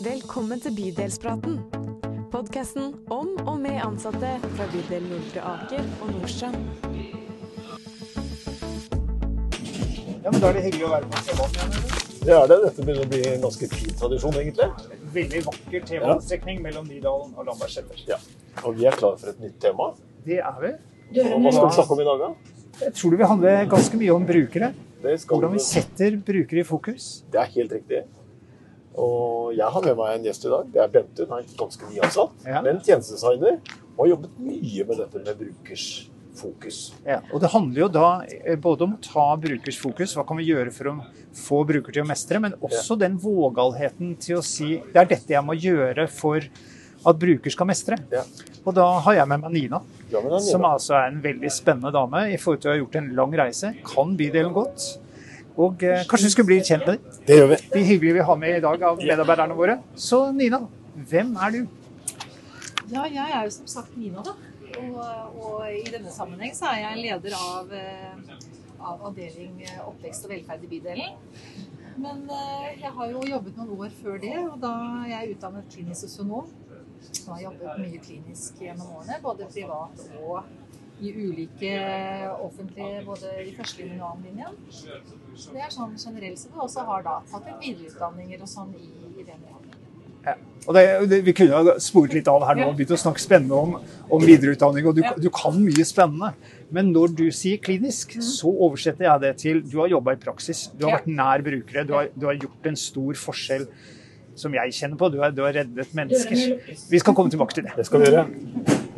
Velkommen til Bydelspraten. Podkasten om og med ansatte fra bydel Nordre Aker og Nordstrand. Ja, men Da er det hyggelig å være på T-banen igjen. eller? Det er det. Dette begynner å bli en ganske fin tradisjon, egentlig. Veldig vakker T-banestrekning mellom Nydalen og Lambertseter. Ja. Og vi er klare for et nytt tema. Det er vi. Og hva skal vi snakke om i dag, da? Jeg tror det vil handle ganske mye om brukere. Det, skal Hvordan vi setter brukere i fokus. det er helt riktig. Og jeg har med meg en gjest i dag. Det er Bente. Hun er ganske nyansatt, Ja. men tjenestedesigner. Og har jobbet mye med dette med brukers fokus. Ja, og det handler jo da eh, både om å ta brukers fokus, hva kan vi gjøre for å få bruker til å mestre, men også den vågalheten til å si det er dette jeg må gjøre for at bruker skal mestre. Ja. Og da har jeg med meg Nina, Ja, Nina, som altså er en veldig spennende dame i forhold til å ha gjort en lang reise, kan bydelen godt. Og eh, kanskje vi skulle bli kjent med dem. Det gjør vi. De hyggelige vi har med i dag av medarbeiderne våre. Så Nina, hvem er du? Ja, jeg er jo som sagt Nina, da. Og, og i denne sammenheng så er jeg leder av, eh, av avdeling eh, oppvekst og velferd i bydelen. Men eh, jeg har jo jobbet noen år før det, og da er jeg utdannet klinisk sosionom. Og har jobbet mye klinisk gjennom årene, både privat og i ulike offentlige, både i førstelinjen og annenlinjen. Så det er sånn generelt sett. Og også har da tatt litt videreutdanninger og sånn i, i den retningen. Og det, det, vi kunne ha sporet litt av her nå og begynt å snakke spennende om, om videreutdanning. og du, Ja. du kan mye spennende. Men når du sier klinisk, så oversetter jeg det til du har jobba i praksis. Du har Ja. vært nær brukere. Du har, du har gjort en stor forskjell som jeg kjenner på. Du har, du har reddet mennesker. Vi skal komme tilbake til det. Det skal vi gjøre.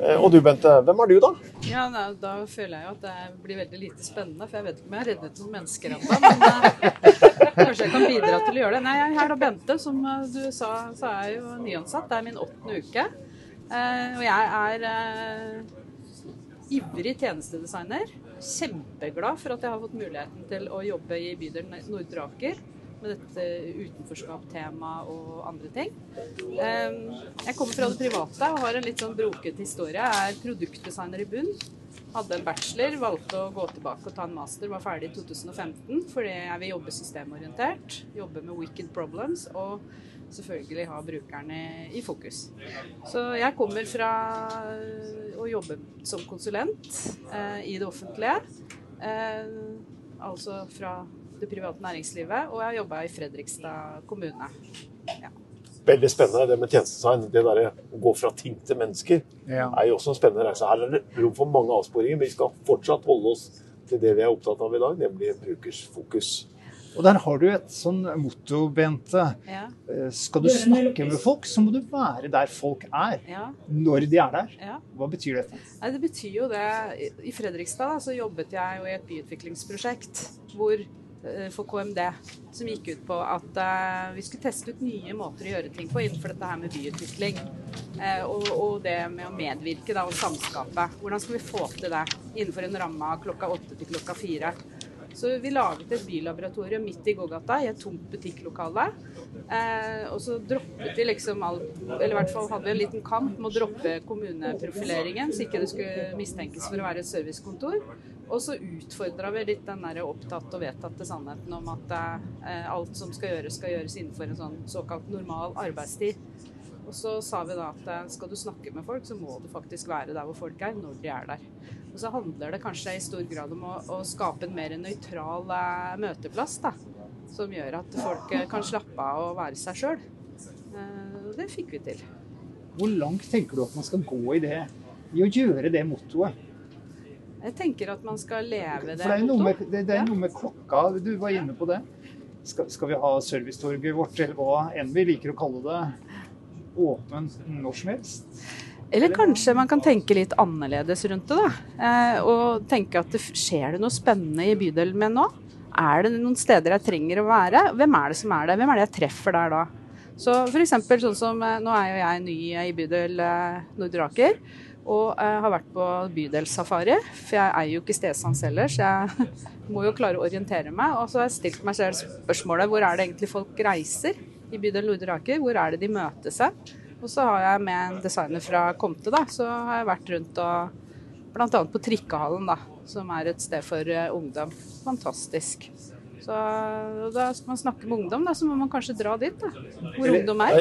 Eh, Og du, Bente. Hvem er du, da? Ja, da, da føler jeg jo at det blir veldig lite spennende, for jeg vet ikke om jeg har reddet noen mennesker ennå. Men uh, kanskje jeg kan bidra til å gjøre det. Nei, jeg er da Bente, som eh, du sa, så er jeg jo nyansatt. Det er min åttende uke. Uh, og jeg er uh, ivrig tjenestedesigner. Kjempeglad for at jeg har fått muligheten til å jobbe i bydelen Nordre Aker med dette utenforskap-temaet og andre ting. Eh, Jeg kommer fra det private og har en litt sånn brokete historie. Jeg er produktdesigner i bunn. Hadde en bachelor, valgte å gå tilbake og ta en master, var ferdig i 2015 fordi jeg vil jobbe systemorientert. Jobbe med wicked problems og selvfølgelig ha brukerne i fokus. Så jeg kommer fra å jobbe som konsulent eh, i det offentlige. Eh, altså fra det private næringslivet, og jeg har jobba i Fredrikstad kommune. Veldig spennende det med tjenestedesign. Det der å gå fra ting til mennesker Ja. er jo også en spennende reise. Her er det rom for mange avsporinger, men vi skal fortsatt holde oss til det vi er opptatt av i dag, nemlig brukers fokus. Og der har du et sånn motto, Bente. Ja, Eh, Skal du snakke med folk, så må du være der folk er. ja, Når de er der. ja. Hva betyr dette? Nei, det betyr jo det. I- Fredrikstad da, så jobbet jeg jo i et byutviklingsprosjekt hvor, for KMD som gikk ut på at eh, vi skulle teste ut nye måter å gjøre ting på innenfor dette her med byutvikling. Eh, og, og det med å medvirke da, og samskape. Hvordan skal vi få til det innenfor en ramme av klokka åtte til klokka fire? Så vi laget et bylaboratorium midt i gågata i et tomt butikklokale. Eh, og så droppet vi liksom alt Eller i hvert fall hadde vi en liten kamp med å droppe kommuneprofileringen, så ikke det skulle mistenkes for å være et servicekontor. Og så utfordra vi litt den der opptatt og vedtatte sannheten om at eh, alt som skal gjøres, skal gjøres innenfor en sånn såkalt normal arbeidstid. Og så sa vi da at eh, skal du snakke med folk, så må du faktisk være der hvor folk er, når de er der. Og så handler det kanskje i stor grad om å, å skape en mer nøytral eh, møteplass, da. Som gjør at folk eh, kan slappe av og være seg sjøl. Eh, det fikk vi til. Hvor langt tenker du at man skal gå i det? I å gjøre det mottoet? Jeg tenker at man skal leve det For det er noe med, det, det er noe med klokka. Du var inne på det. Skal, skal vi ha servicetorget vårt, eller hva enn vi liker å kalle det, åpent når som helst? Eller kanskje man kan tenke litt annerledes rundt det, da. Eh, og tenke at skjer det noe spennende i bydelen min nå? Er det noen steder jeg trenger å være? Hvem er det som er der? Hvem er det jeg treffer der da? Så f.eks. sånn som eh, Nå er jo jeg ny i bydel eh, Nordre Aker. Og eh, har vært på bydelssafari, for jeg eier jo ikke stedsans ellers. Jeg må jo klare å orientere meg. Og så har jeg stilt meg selv spørsmålet hvor er det egentlig folk reiser i bydel Nordre Aker? Hvor er det de møter seg? Og så har jeg med en designer fra Comte, da, så har jeg vært rundt og bl.a. på Trikkehallen, da, som er et sted for eh, ungdom. Fantastisk. Så da skal man snakke med ungdom, da, så må man kanskje dra dit, da. Hvor Eller- ungdom er.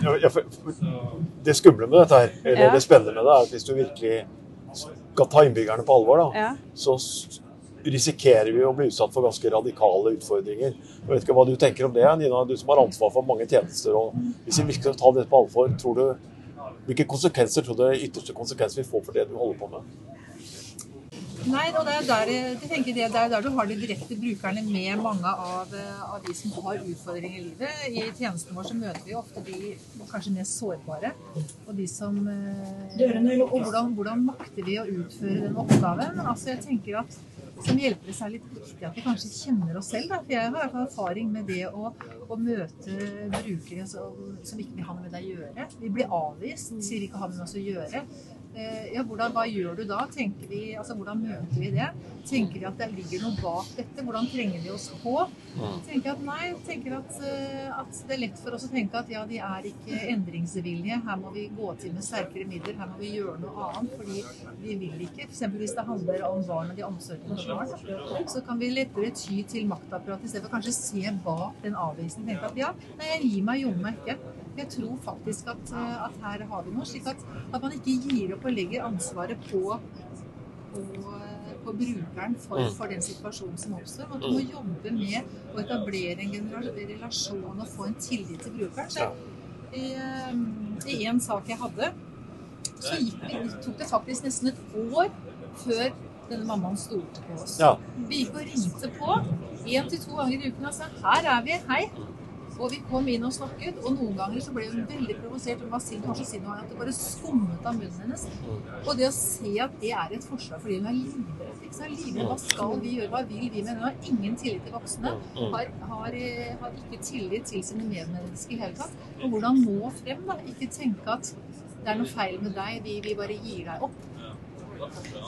Ja, Det skumle med dette her, eller Ja. det spennende med det, er at hvis du virkelig skal ta innbyggerne på alvor, da, Ja. så risikerer vi å bli utsatt for ganske radikale utfordringer. Jeg vet ikke hva du tenker om det, Nina, du som har ansvar for mange tjenester. og Hvis vi virkelig skal ta dette på alvor, tror du, hvilke konsekvenser tror du det ytterste konsekvenser vi får for det du holder på med? Nei, og det er der, jeg tenker det, det er der du har de direkte brukerne med mange av, eh, av de som har utfordringer i livet. I tjenesten vår så møter vi ofte de kanskje mest sårbare. Og de som eh, Og hvordan, hvordan makter vi å utføre den oppgaven? Altså jeg tenker at som hjelpere så er litt viktig at vi kanskje kjenner oss selv. Da. For jeg har erfaring med det å, å møte brukere som, som ikke vil ha noe med deg å gjøre. Vi blir avvist, sier ikke ha med oss å gjøre. Eh, Ja, hvordan, hva gjør du da? Vi, altså, hvordan møter vi det? Tenker vi at det ligger noe bak dette? Hvordan trenger vi oss på? Tenker at nei, tenker at, eh, at det er lett for oss å tenke at ja, de er ikke endringsvillige. Her må vi gå til med sterkere midler. Her må vi gjøre noe annet. Fordi vi vil ikke. F.eks. hvis det handler om barn og de omsorgende barn, så kan vi lettere ty til maktapparatet istedenfor kanskje se bak den avvisningen. Tenke at ja, nei, jeg gir meg jommen ikke. Jeg tror faktisk at, eh, at her har vi noe. Slik at, at man ikke gir opp og legger ansvaret på, på, eh, på brukeren for, Mm. for den situasjonen som oppstår. At du må jobbe med å etablere en relasjon og få en tillit til brukeren. Så i, eh, I en sak jeg hadde, så vi, tok det faktisk nesten et år før denne mammaen stolte på oss. Ja. Vi gikk og ringte på én til to ganger i uken og sa 'her er vi, hei'. Og vi kom inn og snakket, og noen ganger så ble hun veldig provosert. Hun var sint, sint noen ganger, at det bare skummet av munnen hennes. Og det å se at det er et forsvar fordi hun er livredd. Ikke sant? lyve. Hva skal vi gjøre, hva vil vi? Men hun har ingen tillit til voksne. Har, har, eh, har ikke tillit til sine medmennesker i hele tatt. Og hvordan nå frem, da? Ikke tenke at det er noe feil med deg, vi, vi bare gir deg opp.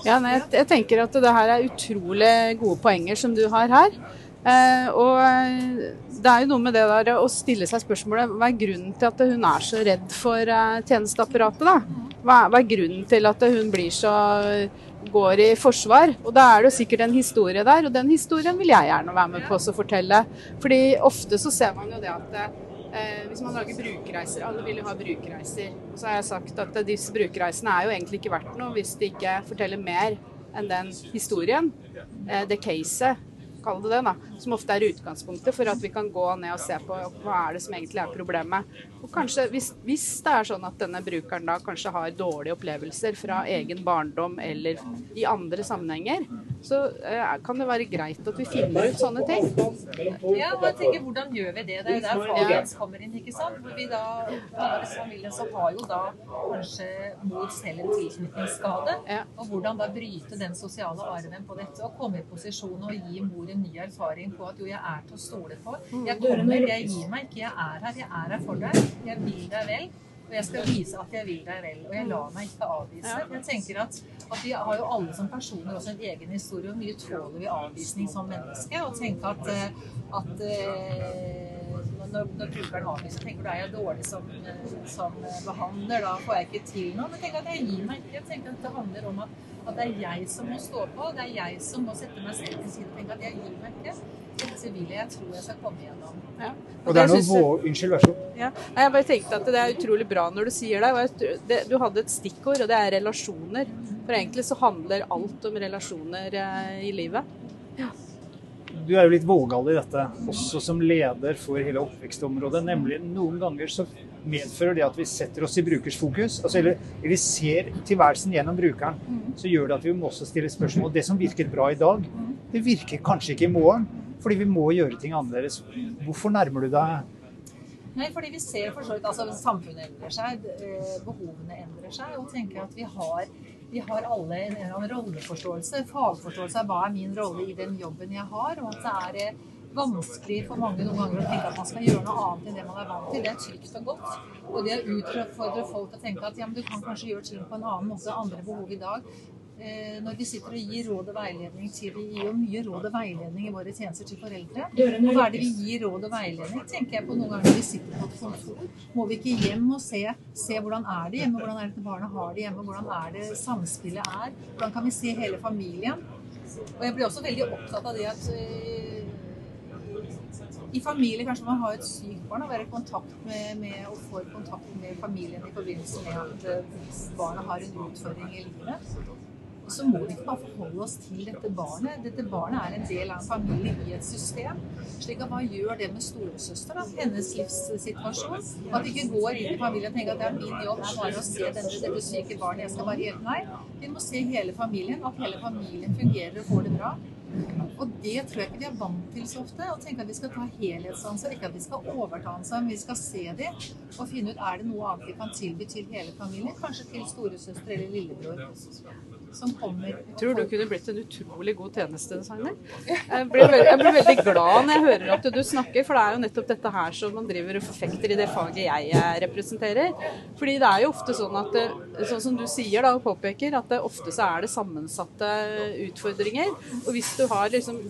Ja, nei, jeg, jeg tenker at det her er utrolig gode poenger som du har her. Eh, og eh, det er jo noe med det der å stille seg spørsmålet hva er grunnen til at hun er så redd for eh, tjenesteapparatet, da? Hva, er- hva er grunnen til at hun blir så går i forsvar? Og da er det jo sikkert en historie der, og den historien vil jeg gjerne være med på å fortelle. Fordi ofte så ser man jo det at eh, hvis man lager brukerreiser, alle vil jo ha brukerreiser. Og så har jeg sagt at disse brukerreisene er jo egentlig ikke verdt noe hvis de ikke forteller mer enn den historien, eh, det caset, kall det det, da, som ofte er utgangspunktet for at vi kan gå ned og se på hva er det som egentlig er problemet. Og kanskje, hvis, hvis det er sånn at denne brukeren da kanskje har dårlige opplevelser fra egen barndom eller i andre sammenhenger, så eh, kan det være greit at vi finner ut sånne ting. Ja, og jeg tenker, hvordan gjør vi det? Det er jo der fagens kommer inn, ikke sant? Hvor vi da, av disse familiene så har jo da kanskje mor selv en tilknytningsskade. Ja. Og hvordan da bryte den sosiale arven på dette, og komme i posisjon og gi mor en ny erfaring på at jo, jeg er til å stole på. Jeg kommer, jeg gir meg ikke, jeg er her, jeg er her for deg. Jeg vil deg vel. Og jeg skal vise at jeg vil deg vel, og jeg lar meg ikke avvise. Jeg tenker at, at Vi har jo alle som personer også en egen historie. Hvor mye tåler vi avvisning som menneske? Og tenke at, eh, at eh, når, når brukeren avviser, tenker du er jeg dårlig som, eh, som behandler, da får jeg ikke til noe. Men tenk at jeg gir meg ikke. Jeg tenker at Det handler om at, at det er jeg som må stå på. Det er jeg som må sette meg selv til side og tenke at jeg gir meg ikke. Dette vil jeg, jeg tror jeg skal komme gjennom. Ja. Og det er noe vå... Unnskyld, vær så god. Ja. Jeg bare tenkte at det er utrolig bra når du sier det. Du hadde et stikkord, og det er relasjoner. For egentlig så handler alt om relasjoner eh, i livet. Du er jo litt vågal i dette, også som leder for hele oppvekstområdet. Nemlig noen ganger så medfører det at vi setter oss i brukers fokus, altså, eller, eller ser tilværelsen gjennom brukeren, så gjør det at vi må også stille spørsmål. Det som virket bra i dag, det virker kanskje ikke i morgen. Fordi vi må gjøre ting annerledes. Hvorfor nærmer du deg Nei, fordi vi ser for så vidt altså Samfunnet endrer seg, eh, behovene endrer seg. Og tenker at vi har, vi har alle en, eller annen rolleforståelse, fagforståelse av hva er min rolle i den jobben jeg har. Og at det er eh, vanskelig for mange noen ganger å tenke at man skal gjøre noe annet enn det man er vant til. Det er trygt og godt. Og det å utfordre folk til å tenke at ja, men du kan kanskje gjøre ting på en annen måte, andre behov i dag. Eh, når vi sitter og gir råd og veiledning til Vi gir jo mye råd og veiledning i våre tjenester til foreldre. Og hva er det vi gir råd og veiledning? tenker jeg på noen ganger når vi sitter på et kontor. Må vi ikke hjem og se, se hvordan er det hjemme, hvordan er det barna har det hjemme, hvordan er det samspillet er? Hvordan kan vi se hele familien? Og jeg blir også veldig opptatt av det at eh, i familie kanskje man har et sykt barn, og være i kontakt med, med og får kontakt med familien i forbindelse med at barna har en utfordring i livet. Så må vi ikke bare forholde oss til dette barnet. Dette barnet er en del av en familie i et system. slik at Hva gjør det med storesøster? Hennes livssituasjon? At vi ikke går inn i familien og tenker at det er min jobb er bare å se denne, dette syke barnet, jeg skal bare hjelpe. Nei, vi må se hele familien. At hele familien fungerer og får det bra. Og det tror jeg ikke vi er vant til så ofte. Å tenke at vi skal ta helhetsansvar, ikke at vi skal overta ansvar, men vi skal se dem og finne ut er det noe annet vi kan tilby til hele familien. Kanskje til storesøster eller lillebror som kommer. Tror du kunne blitt en utrolig god tjenestedesigner. Jeg blir, veldig, jeg blir veldig glad når jeg hører at du snakker, for det er jo nettopp dette her som man driver og forfekter i det faget jeg eh, representerer. Fordi det er jo ofte sånn at, sånn som du sier da, og påpeker, at det ofte så er det sammensatte utfordringer. Og hvis du har liksom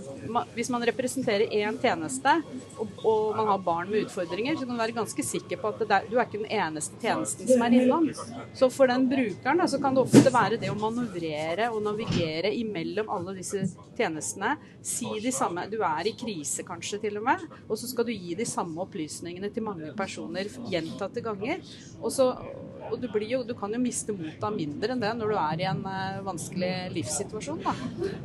Hvis man representerer én tjeneste, og, og, man har barn med utfordringer, så kan du være ganske sikker på at der, du er ikke den eneste tjenesten som er innom. Så for den brukeren da, så kan det ofte være det å manøvrere manøvrere og navigere imellom alle disse tjenestene. Si de samme Du er i krise kanskje til og med, og så skal du gi de samme opplysningene til mange personer gjentatte ganger. Og, så, og du, jo, du, kan jo miste motet mindre enn det når du er i en uh, vanskelig livssituasjon. Da.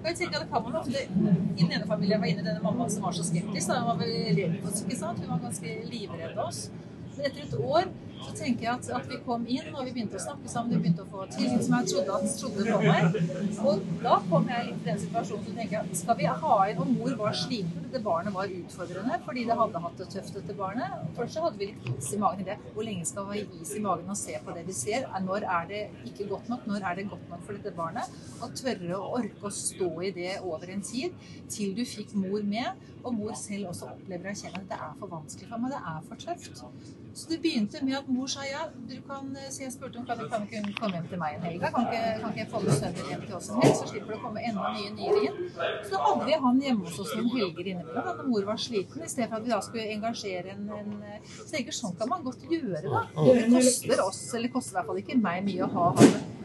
Jeg tenker det kan man ofte, I den ene familien var inne denne mammaen som var så skeptisk. Da. Hun var redd for oss, ikke sant? Hun var ganske livredd oss. Men etter et år så tenker jeg at, at, vi kom inn og vi begynte å snakke sammen, vi begynte å få tillit som jeg trodde at trodde meg. Og da kom jeg litt i den situasjonen som tenker jeg, skal vi ha inn Og mor var sliten, dette barnet var utfordrende fordi det hadde hatt det tøft, dette barnet. Først så hadde vi litt is i magen i det. Hvor lenge skal vi ha is i magen og se på det vi ser? Når er det ikke godt nok? Når er det godt nok for dette barnet? Og tørre å orke å stå i det over en tid til du fikk mor med, og mor selv også opplever og erkjenner at det er for vanskelig for meg, det er for tøft. Så det begynte med at mor sa ja, du kan, så jeg spurte om kan du kan ikke komme hjem til meg en helg. Kan ikke, kan ikke jeg få med sønnen hjem til oss en helg, så slipper det å komme enda nye nyere inn. Så da hadde vi han hjemme hos oss noen helger innimellom da mor var sliten, i stedet for at vi da skulle engasjere en, en Så jeg tenker sånn kan man godt gjøre, da. Det koster oss, eller koster i hvert fall ikke meg mye å ha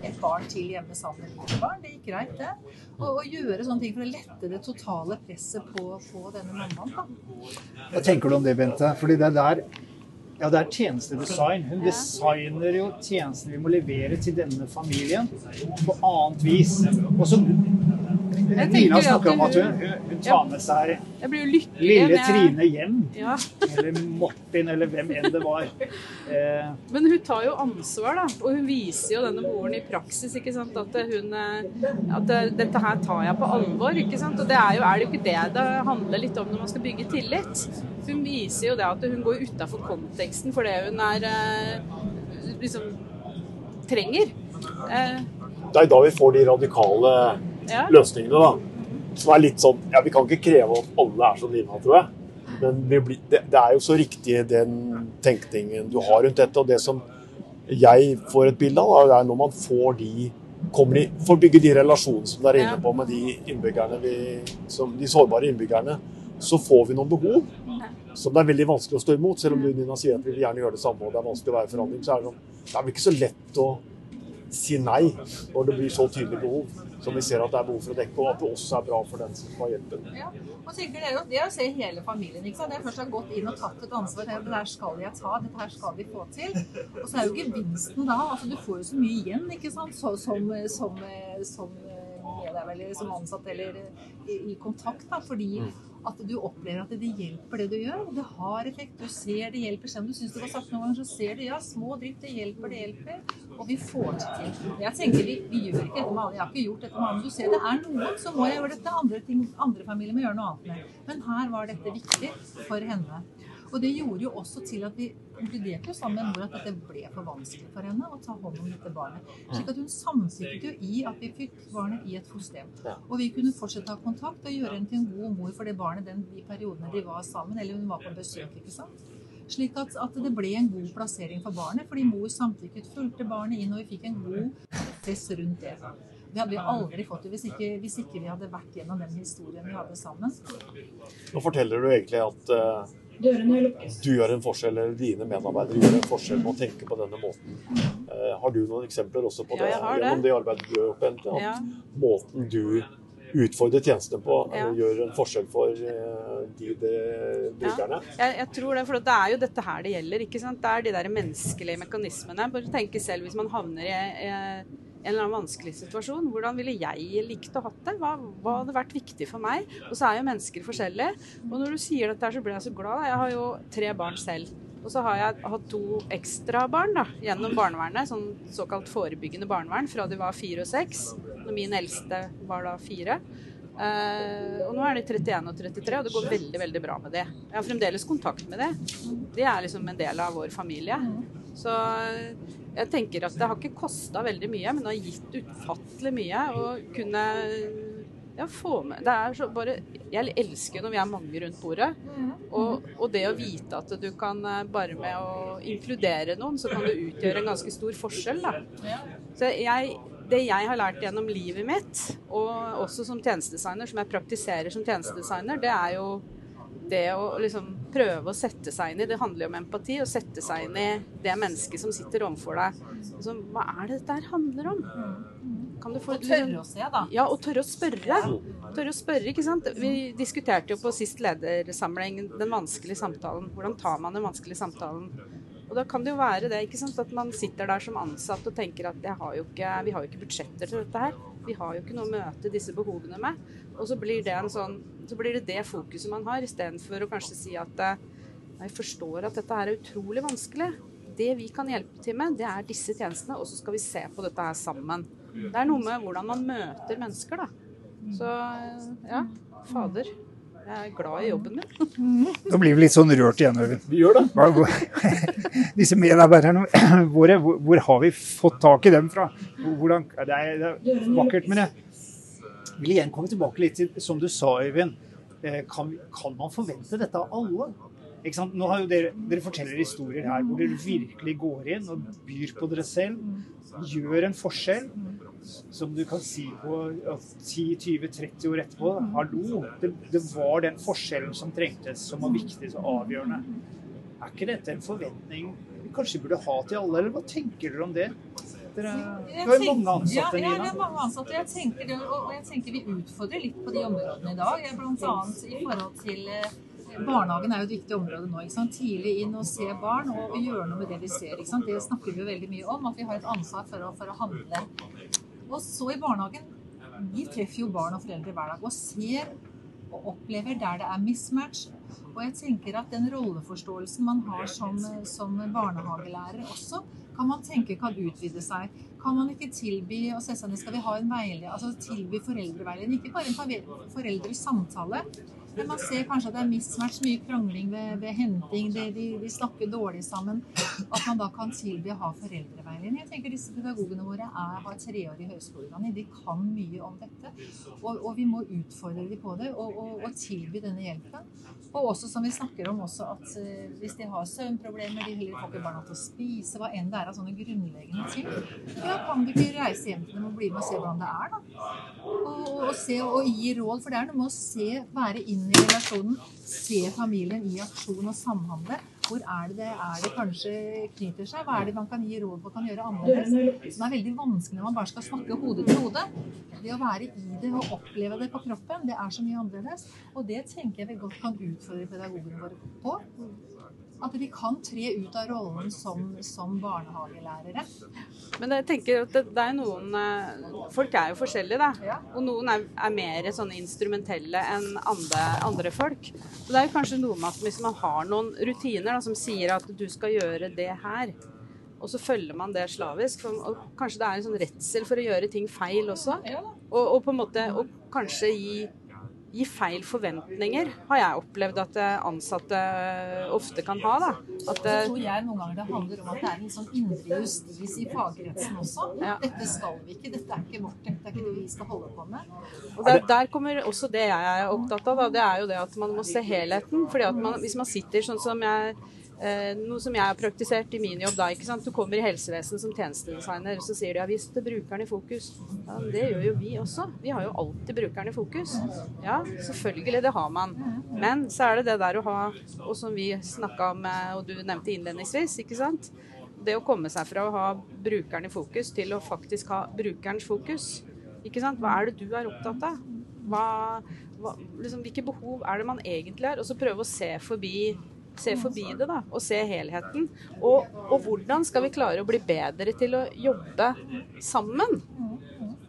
et barn til hjemme sammen med mine barn. Det gikk greit, det. Og, og gjøre sånne ting for å lette det totale presset på, på denne mammaen. da. Hva tenker du om det, Bente? Fordi det der ja, det er tjenestedesign. Hun designer jo tjenester vi må levere til denne familien på annet vis. Og så Nina snakker om at hun, hun, tar med seg lille Trine hjem. Ja. eller Martin, eller hvem enn det var. Eh. Men hun tar jo ansvar, da. Og hun viser jo denne moren i praksis ikke sant? at, hun, eh, at dette her tar jeg på alvor. ikke sant? Og det er jo, er det jo ikke det det handler litt om når man skal bygge tillit. Hun viser jo det at hun går utafor konteksten for det hun er eh, liksom trenger. Det er da vi får de radikale ja. løsningene, da. Som er litt sånn Ja, vi kan ikke kreve at alle er som Nina, tror jeg. Men det, det, er jo så riktig den tenkningen du har rundt dette. Og det som jeg får et bilde av, det er når man får de kommer de, får bygge de relasjonene som dere er inne på med de innbyggerne vi, som, de sårbare innbyggerne, så får vi noen behov som det er veldig vanskelig å stå imot. Selv om du Nina, sier at vi gjerne gjøre det samme og det er vanskelig å være i forandring, så er det, sånn, det er vel ikke så lett å si nei når det blir så tydelig behov som vi ser at det er behov for å dekke, og at det også er bra for den som skal hjelpe. Ja, og tenker dere, Det å se hele familien. ikke sant? det først har gått inn og tatt et ansvar. Det der skal jeg ta, dette her skal vi få til. Og så er jo gevinsten da altså Du får jo så mye igjen ikke sant? Så, som, som, som som eller som ansatt eller i, i kontakt. da, fordi mm at du opplever at det hjelper, det du gjør. Det har effekt. Du ser det hjelper. Selv om du syns det var sagt noen ganger, så ser du ja, små drypp, det hjelper, det hjelper. Og vi får det til. Jeg tenker vi, vi gjør ikke dette med alle. Jeg har ikke gjort dette med alle. Du ser det er noen, så må jeg gjøre dette. Andre, ting, andre familier må gjøre noe annet med. Men her var dette viktig for henne. Og det gjorde jo også til at vi konkluderte sammen med mor at dette ble for vanskelig for henne å ta hånd om dette barnet. Slik at hun samsiktet jo i at vi fikk barnet i et fosterhjem. Og vi kunne fortsette å ha kontakt og gjøre henne til en god mor for det barnet den, de periodene de var sammen, eller hun var på besøk. ikke sant? Slik at, at, det ble en god plassering for barnet, fordi mor samtykket, fulgte barnet inn, og vi fikk en god press rundt det. Det hadde vi aldri fått det hvis ikke, hvis ikke vi hadde vært gjennom den historien vi hadde sammen. Nå forteller du egentlig at uh du gjør en forskjell, eller dine medarbeidere gjør en forskjell med å tenke på denne måten. Uh, har du noen eksempler også på det, ja, gjennom det arbeidet du gjør, Bente? At ja. måten du utfordre tjenestene på, Ja. gjør en forskjell for eh, de, de brukerne. Jeg, jeg tror det, for det er jo dette her det gjelder. ikke sant? Det er de der menneskelige mekanismene. Bare tenke selv hvis man havner i eh, en eller annen vanskelig situasjon. Hvordan ville jeg likt å hatt det? Hva, hva hadde vært viktig for meg? Og så er jo mennesker forskjellige. Og når du sier dette så blir jeg så glad. Jeg har jo tre barn selv. Og så har jeg hatt to ekstra barn da, gjennom barnevernet, sånn såkalt forebyggende barnevern, fra de var fire og seks. Når min eldste var da fire. Uh, og nå er de 31 og 33, og det går veldig veldig bra med det. Jeg har fremdeles kontakt med det. De er liksom en del av vår familie. Så eh, jeg tenker at det har ikke kosta veldig mye, men det har gitt utfattelig mye å kunne ja, få med Det er så bare Jeg elsker når vi er mange rundt bordet. Og, og det å vite at du kan eh, bare med å inkludere noen, så kan du utgjøre en ganske stor forskjell. Da. Så jeg, det jeg har lært gjennom livet mitt, og også som tjenestedesigner, som jeg praktiserer som tjenestedesigner, det er jo det å liksom prøve å sette seg inn i Det handler jo om empati. Å sette seg inn i det mennesket som sitter overfor deg. Så, hva er det dette handler om? Kan du få Og tørre å se, da. ja, og tørre å spørre. Tørre å spørre, ikke sant. Vi diskuterte jo på sist ledersamling den vanskelige samtalen. Hvordan tar man den vanskelige samtalen? Og da kan det jo være det, ikke sant, at man sitter der som ansatt og tenker at har ikke, vi har jo ikke budsjetter til dette her. Vi har jo ikke noe å møte disse behovene med. Og så blir det, sånn, så blir det det fokuset man har, istedenfor å kanskje si at eh, jeg forstår at dette her er utrolig vanskelig. Det vi kan hjelpe til med, det er disse tjenestene, og så skal vi se på dette her sammen. Det er noe med hvordan man møter mennesker, da. Så ja, fader. Jeg er glad i jobben min. Nå blir vi litt sånn rørt igjen, Øyvind. Vi gjør det. Disse medarbeiderne våre, hvor, hvor har vi fått tak i dem fra? Hvordan, det, er, det er vakkert, men jeg vil igjen komme tilbake litt til som du sa, Øyvind. Eh, Kan, kan man forvente dette av alle? Nå har jo dere, dere forteller historier her hvor dere virkelig går inn og byr på dere selv. Gjør en forskjell som du kan si på 10-20-30 år etterpå. Hallo, det, det var den forskjellen som trengtes, som var viktig og avgjørende. Er ikke dette en forventning vi kanskje burde ha til alle, eller hva tenker dere om det? Dere har jo mange ansatte, Nina. ja, det er mange ansatte. Jeg tenker, og og jeg tenker vi utfordrer litt på de områdene i dag. Blant annet i forhold til eh, Barnehagen er jo et viktig område nå. Tidlig inn og se barn og gjøre noe med det vi ser. Det snakker vi jo veldig mye om, at vi har et ansvar for å, for å handle. Og så i barnehagen Vi treffer jo barn og foreldre hver dag og ser og opplever der det er mismatch. Og jeg tenker at den rolleforståelsen man har som, som barnehagelærer også, kan man tenke kan utvide seg. Kan man ikke tilby og se seg ned, skal vi ha en veileder, altså tilby foreldreveiledning, ikke bare en foreldresamtale, men man ser kanskje at det er mismatch, mye krangling ved, ved henting, det, de, de snakker dårlig sammen. At man da kan tilby å ha foreldreveiledning. Jeg tenker disse pedagogene våre er, har treårig høyskoleutdanning, de kan mye om dette. Og, og vi må utfordre dem på det og, og, og tilby denne hjelpen. Og også som vi snakker om, også at eh, hvis de har søvnproblemer, de heller får ikke barna til å spise, hva enn det er av sånne grunnleggende ting, ja, kan du ikke reise hjem til dem og bli med og se hvordan det er, da? Og, og, se og gi råd, for det er noe med å se, være inn i relasjonen, se familien i aksjon og samhandle. Hvor er det, det er det kanskje knyter seg? Hva er det man kan gi råd på kan gjøre annerledes? Som er veldig vanskelig når man bare skal snakke hode til hode. Det å være i det og oppleve det på kroppen, det er så mye annerledes. Og det tenker jeg vi godt kan utfordre pedagogene våre på. At de kan tre ut av rollen som, som barnehagelærere. Men jeg tenker at det, det er noen eh, Folk er jo forskjellige, da. Ja. Og noen er, er mer sånne instrumentelle enn andre, andre folk. Så det er jo kanskje noe med at hvis man har noen rutiner da, som sier at du skal gjøre det her, og så følger man det slavisk. For, kanskje det er en sånn redsel for å gjøre ting feil også. Og, og på en måte og kanskje gi, gi feil forventninger, har jeg opplevd at eh, ansatte ofte kan ha. da. At, Så eh, tror jeg noen ganger det handler om at det er en sånn indre justis i fagkretsen også. Ja. Dette skal vi ikke, dette er ikke vårt, dette er ikke det vi skal holde på med. Og der, der kommer også det jeg er opptatt av. Da. Det er jo det at man må se helheten. fordi at man, Hvis man sitter sånn som jeg eh, Noe som jeg har praktisert i min jobb da. ikke sant? Du kommer i helsevesenet som tjenestedesigner, så sier de ja, er brukeren i fokus. Ja, Det gjør jo vi også. Vi har jo alltid brukeren i fokus. Ja, selvfølgelig, det har man. Men så er det det der å ha, og som vi snakka om, eh, og du nevnte innledningsvis, ikke sant. Det å komme seg fra å ha brukeren i fokus til å faktisk ha brukerens fokus. Ikke sant? Hva er det du er opptatt av? Hva, hva, liksom, hvilke behov er det man egentlig har? Og så prøve å se forbi, se forbi det, da. Og se helheten. Og, og hvordan skal vi klare å bli bedre til å jobbe sammen?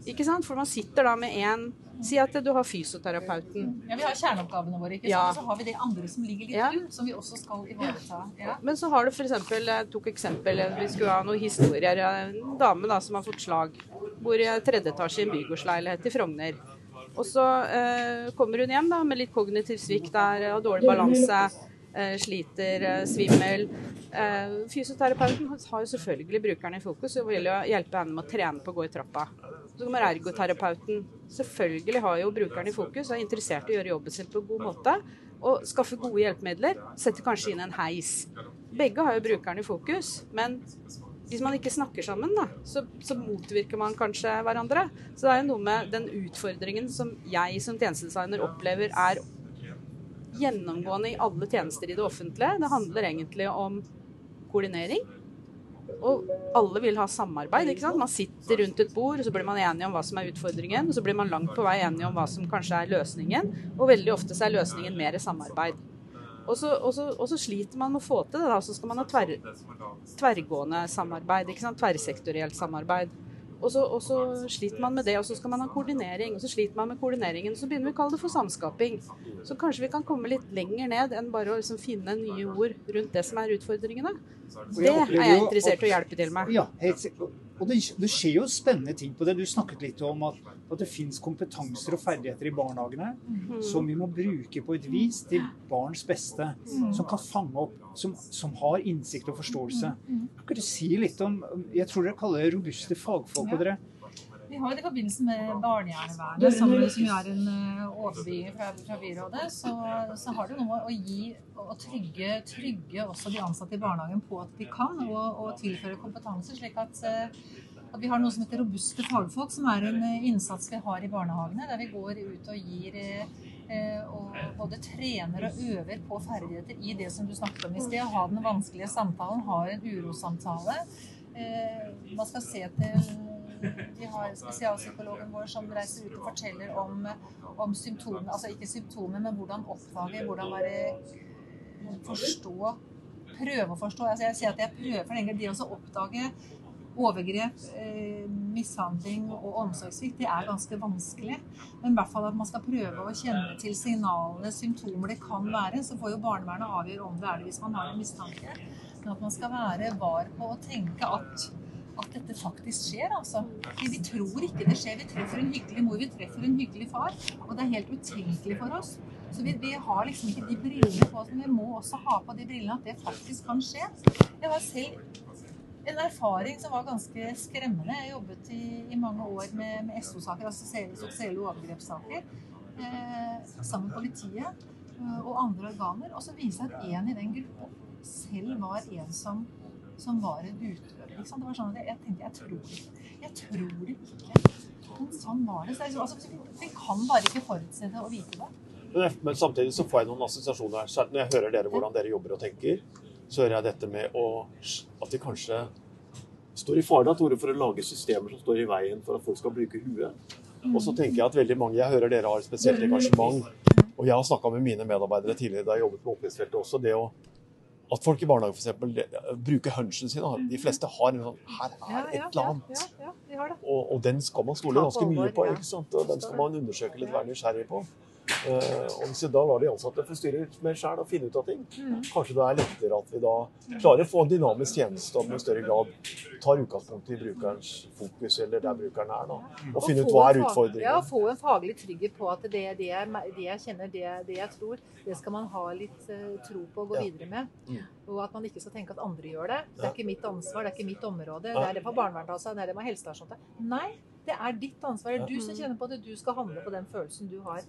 Ikke sant? For man sitter da med én Si at du har fysioterapeuten. Ja, Vi har kjerneoppgavene våre, ikke sant? Ja. så har vi det andre som ligger litt Ja. rundt, som vi også skal ivareta. Ja. Men så har du f.eks. Jeg tok eksempel, vi skulle ha noen historier. En dame da som har fått slag. Bor i tredje etasje i en bygårdsleilighet i Frogner. Og så eh, kommer hun hjem da med litt kognitiv svikt der og dårlig balanse. Eh, sliter, eh, svimmel. Eh, fysioterapeuten har jo selvfølgelig brukeren i fokus og vil jo hjelpe henne med å trene på å gå i trappa. Så kommer ergoterapeuten. Selvfølgelig har jo brukeren i fokus og er interessert i å gjøre jobben sin på en god måte. Og skaffe gode hjelpemidler. Setter kanskje inn en heis. Begge har jo brukeren i fokus, men hvis man ikke snakker sammen, da, så, så motvirker man kanskje hverandre. Så det er jo noe med den utfordringen som jeg som tjenestedesigner opplever er gjennomgående i alle tjenester i det offentlige. Det handler egentlig om koordinering. Og alle vil ha samarbeid. ikke sant? Man sitter rundt et bord, og så blir man enige om hva som er utfordringen. Og så blir man langt på vei enige om hva som kanskje er løsningen. Og veldig ofte så er løsningen mer samarbeid. Og så, og, så, og så sliter man med å få til det. da, Så skal man ha tverr, tverrgående samarbeid. ikke sant? Tverrsektorielt samarbeid. Og så, og så sliter man med det, og så skal man ha koordinering. Og så sliter man med koordineringen, så begynner vi å kalle det for samskaping. Så kanskje vi kan komme litt lenger ned enn bare å liksom finne nye ord rundt det som er utfordringene. Det er jeg interessert i å hjelpe til med. Ja, helt sikkert. Og det, det skjer jo spennende ting på det. Du snakket litt om at, at det fins kompetanser og ferdigheter i barnehagene Mm. som vi må bruke på et vis til barns beste. Som kan fange opp, som, som har innsikt og forståelse. Kan ikke du si litt om Jeg tror dere kaller det robuste fagfolk. og dere Vi har det i forbindelse med barnevernet, som, som vi er en eh, overbygging fra, fra byrådet, så, så har det noe å gi og trygge, trygge også de ansatte i barnehagen på at de kan, og, og tilføre kompetanse, slik at, eh, at vi har noe som heter robuste fagfolk, som er en eh, innsats vi har i barnehagene, der vi går ut og gir og både trener og øver på ferdigheter i det som du snakket om i sted. Ha den vanskelige samtalen, ha en urosamtale. Man skal se til Vi har spesialpsykologen vår som reiser ut og forteller om, om symptomene. Altså ikke symptomer, men hvordan oppdage, hvordan være Forstå. Prøve å forstå. Altså jeg sier at jeg prøver for egentlig det å oppdage overgrep, eh, mishandling og omsorgssvikt, det er ganske vanskelig. Men i hvert fall at man skal prøve å kjenne til signalene, symptomer det kan være. Så får jo barnevernet avgjøre om det er det hvis man har en mistanke. Men at man skal være var på å tenke at, at dette faktisk skjer, altså. Vi, vi tror ikke det skjer. Vi treffer en hyggelig mor, vi treffer en hyggelig far. Og det er helt utenkelig for oss. Så vi, vi har liksom ikke de brillene på oss, men vi må også ha på de brillene at det faktisk kan skje. Jeg har selv en erfaring som var ganske skremmende. Jeg jobbet i, i mange år med, med SO-saker, altså seksuelle overgrepssaker, eh, sammen med politiet eh, og andre organer. Og så viser det seg at en i den gruppa selv var en som, som var en utøver. Sant? Det var sånn at jeg, jeg tenkte jeg tror det ikke. Jeg. Men sånn var det. Så liksom- altså, vi, kan bare ikke forutse det og vite det. Men, men samtidig så får jeg noen assosiasjoner her. Når jeg hører dere hvordan dere jobber og tenker, så hører jeg dette med å, at vi kanskje står i fare for å lage systemer som står i veien for at folk skal bruke huet. Og så tenker jeg at veldig mange, jeg hører dere har et spesielt engasjement, og jeg har snakka med mine medarbeidere tidligere da jeg jobbet på oppvekstfeltet også, det å at folk i barnehagen f.eks. bruker hunchen sin. De fleste har en sånn Her er et eller annet. Ja, ja, vi har det. Og, og den skal man stole ganske mye på. ikke sant? Og den skal man undersøke litt, være nysgjerrig på. Eh, og hvis vi da lar de ansatte få styre mer sjøl og finne ut av ting, Mm. kanskje det er lettere at vi da klarer å få en dynamisk tjeneste og med større grad tar utgangspunkt i brukerens fokus, eller der brukeren er, da. Og finne ut hva er utfordringen. Ja, få en faglig trygghet på at det, det, jeg, det jeg kjenner, det, det jeg tror, det skal man ha litt eh, tro på og gå Ja. videre med. Mm. Og at man ikke skal tenke at andre gjør det. Det er ikke mitt ansvar, det er ikke mitt område. Det er det på barnevernet, altså. Det er det med helsestasjonen. Nei, det er ditt ansvar. Det er du som kjenner på at Du skal handle på den følelsen du har.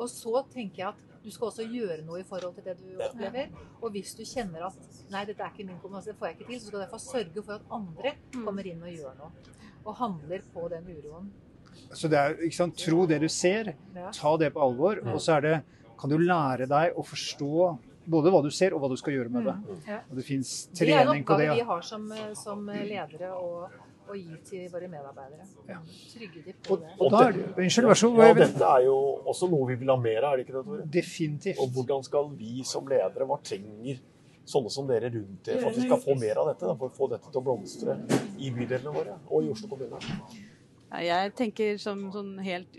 Og så tenker jeg at du skal også gjøre noe i forhold til det du opplever. Og hvis du kjenner at nei, dette er ikke min kompetanse, det får jeg ikke til, så skal du derfor sørge for at andre kommer inn og gjør noe. Og handler på den uroen. Så det er, ikke sant, Tro det du ser, ta det på alvor. Og så er det kan du lære deg å forstå Både hva du ser, og hva du skal gjøre med det. Og det fins Det er en trening på det. oppgave vi har som, eh, som ledere å, å gi til våre medarbeidere. Ja. Trygge de på Og, det. og da der, Unnskyld, vær så Ja, god. dette er jo også noe vi vil ha mer av, er det ikke det, Tore? Definitivt. Og hvordan skal vi som ledere, hva trenger sånne som dere rundt dere for at vi skal få mer av dette? Da, for å få dette til å blomstre i bydelene våre og i Oslo kommune? Ja, Jeg tenker som sånn helt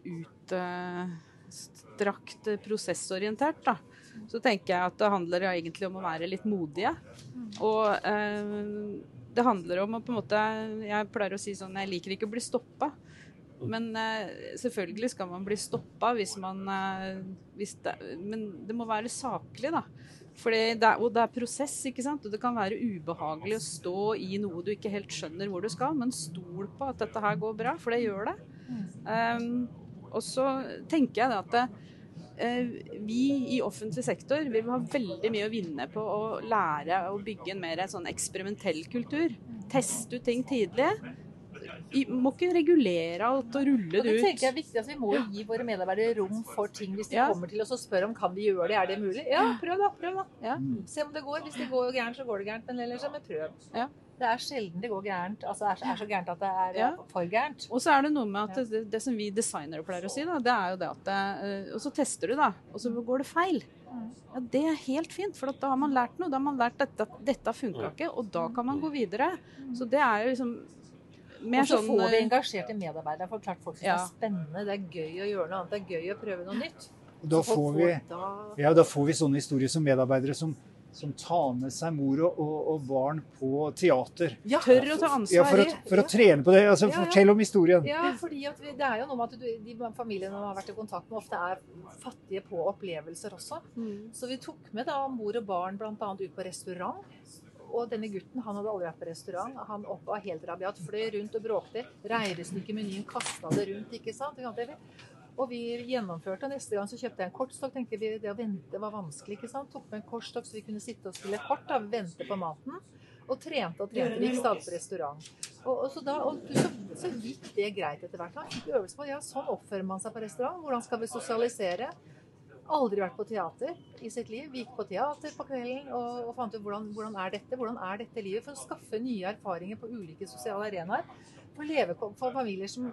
utstrakt prosessorientert, da. Så tenker jeg at det handler egentlig om å være litt modige. Og eh, det handler om å på en måte Jeg pleier å si sånn Jeg liker ikke å bli stoppa. Men eh, selvfølgelig skal man bli stoppa hvis man eh, hvis det, Men det må være saklig, da. Fordi det er, og det er prosess, ikke sant. Og det kan være ubehagelig å stå i noe du ikke helt skjønner hvor du skal, men stol på at dette her går bra, for det gjør det. Um, og så tenker jeg da at det, vi i offentlig sektor vi vil ha veldig mye å vinne på å lære å bygge en mer sånn eksperimentell kultur. Teste ut ting tidlig. Vi må ikke regulere alt og rulle det, Og det det ut. tenker jeg er viktig at Vi må jo gi våre medarbeidere rom for ting hvis de Ja. kommer til oss og spør om kan vi gjøre det, er det mulig? Ja, prøv da. prøv da. Ja. Se om det går. Hvis det går gærent, så går det gærent. Men ellers men prøv. Ja. Det er sjelden det går gærent. Altså er, er så gærent at det er Ja. for gærent. Og så er det noe med at det, det som vi designere pleier å si, da, det er jo det at det, Og så tester du, da, og så går det feil. Ja, Det er helt fint, for da har man lært noe. Da har man lært at dette, dette funka ikke, og da kan man gå videre. Så det er jo liksom Og så sånn får vi eh, engasjerte medarbeidere. For klart folk syns Ja. det er spennende. Det er gøy å gjøre noe annet. Det er gøy å prøve noe nytt. Og da får vi, ja, da får vi sånne historier som medarbeidere som, som tar med seg mor og, og, og barn på teater. ja, Tør å ta ansvar. Ja, for, å, for å trene på det. Altså, Ja, ja. Fortell om historien. Ja, fordi at vi, det er jo noe med at du, de familiene man har vært i kontakt med, ofte er fattige på opplevelser også. Mm. Så vi tok med da mor og barn bl.a. ut på restaurant. Og denne gutten han hadde aldri vært på restaurant. Han var helt rabiat, fløy rundt og bråkte. Reirestykkemenyen kasta det rundt, ikke sant. Og vi gjennomførte, neste gang så kjøpte jeg en kortstokk. tenkte vi Det å vente var vanskelig, ikke sant. Tok med en kortstokk så vi kunne sitte og spille kort, da, vente på maten. Og trente og trente. Vi gikk stadig på restaurant. Og, og, så, da, og så, så gikk det greit etter hvert. Han fikk øvelse på ja, sånn oppfører man seg på restaurant. Hvordan skal vi sosialisere? Aldri vært på teater i sitt liv. Vi gikk på teater på kvelden og, og fant ut hvordan, hvordan er dette Hvordan er dette livet? For å skaffe nye erfaringer på ulike sosiale arenaer. For, leve, for familier som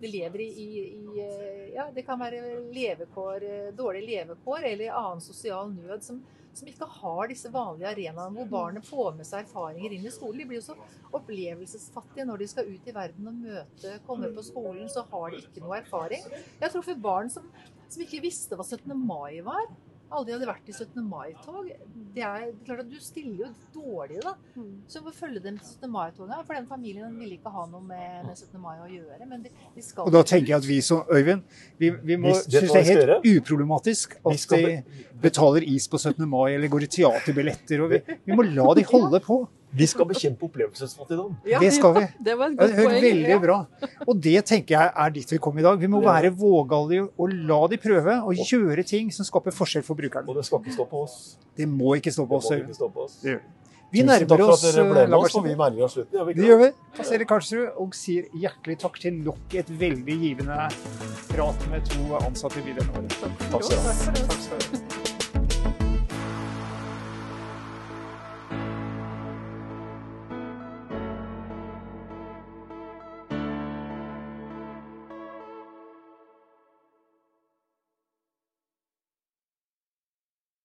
lever i, i, i eh, Ja, det kan være levekår, eh, dårlige levekår eller annen sosial nød som, som ikke har disse vanlige arenaene hvor barnet får med seg erfaringer inn i skolen. De blir jo så opplevelsesfattige når de skal ut i verden og møte, komme på skolen, så har de ikke noe erfaring. Jeg har truffet barn som, som ikke visste hva 17. mai var. Aldri hadde vært i 17. mai-tog. Det er klart at Du stiller jo dårlig, da. Mm. Så du må følge dem til 17. mai-toget. For den familien ville ikke ha noe med, med 17. mai å gjøre. Men de, de skal Og da tenker jeg at vi som Øyvind, vi, vi må synes det er helt uproblematisk at de betaler is på 17. mai eller går i teaterbilletter. Og vi, vi må la de holde på. Vi skal bekjempe opplevelsesfattigdom. Ja, Det skal vi. Det var et godt poeng. veldig bra. Og det tenker jeg er dit vi kom i dag. Vi må være vågalige og la de prøve å gjøre ting som skaper forskjell for brukeren. Og det skal ikke stå på oss. Det må ikke stå Det må oss. ikke stå på oss. Det gjør vi. Vi Tusen nærmer oss ble eh, oss, vi Lambertsen. nærmer oss slutten. Det gjør vi. Passerer Karlsrud og sier hjertelig takk til nok et veldig givende prat med to ansatte i du. Takk skal du ha.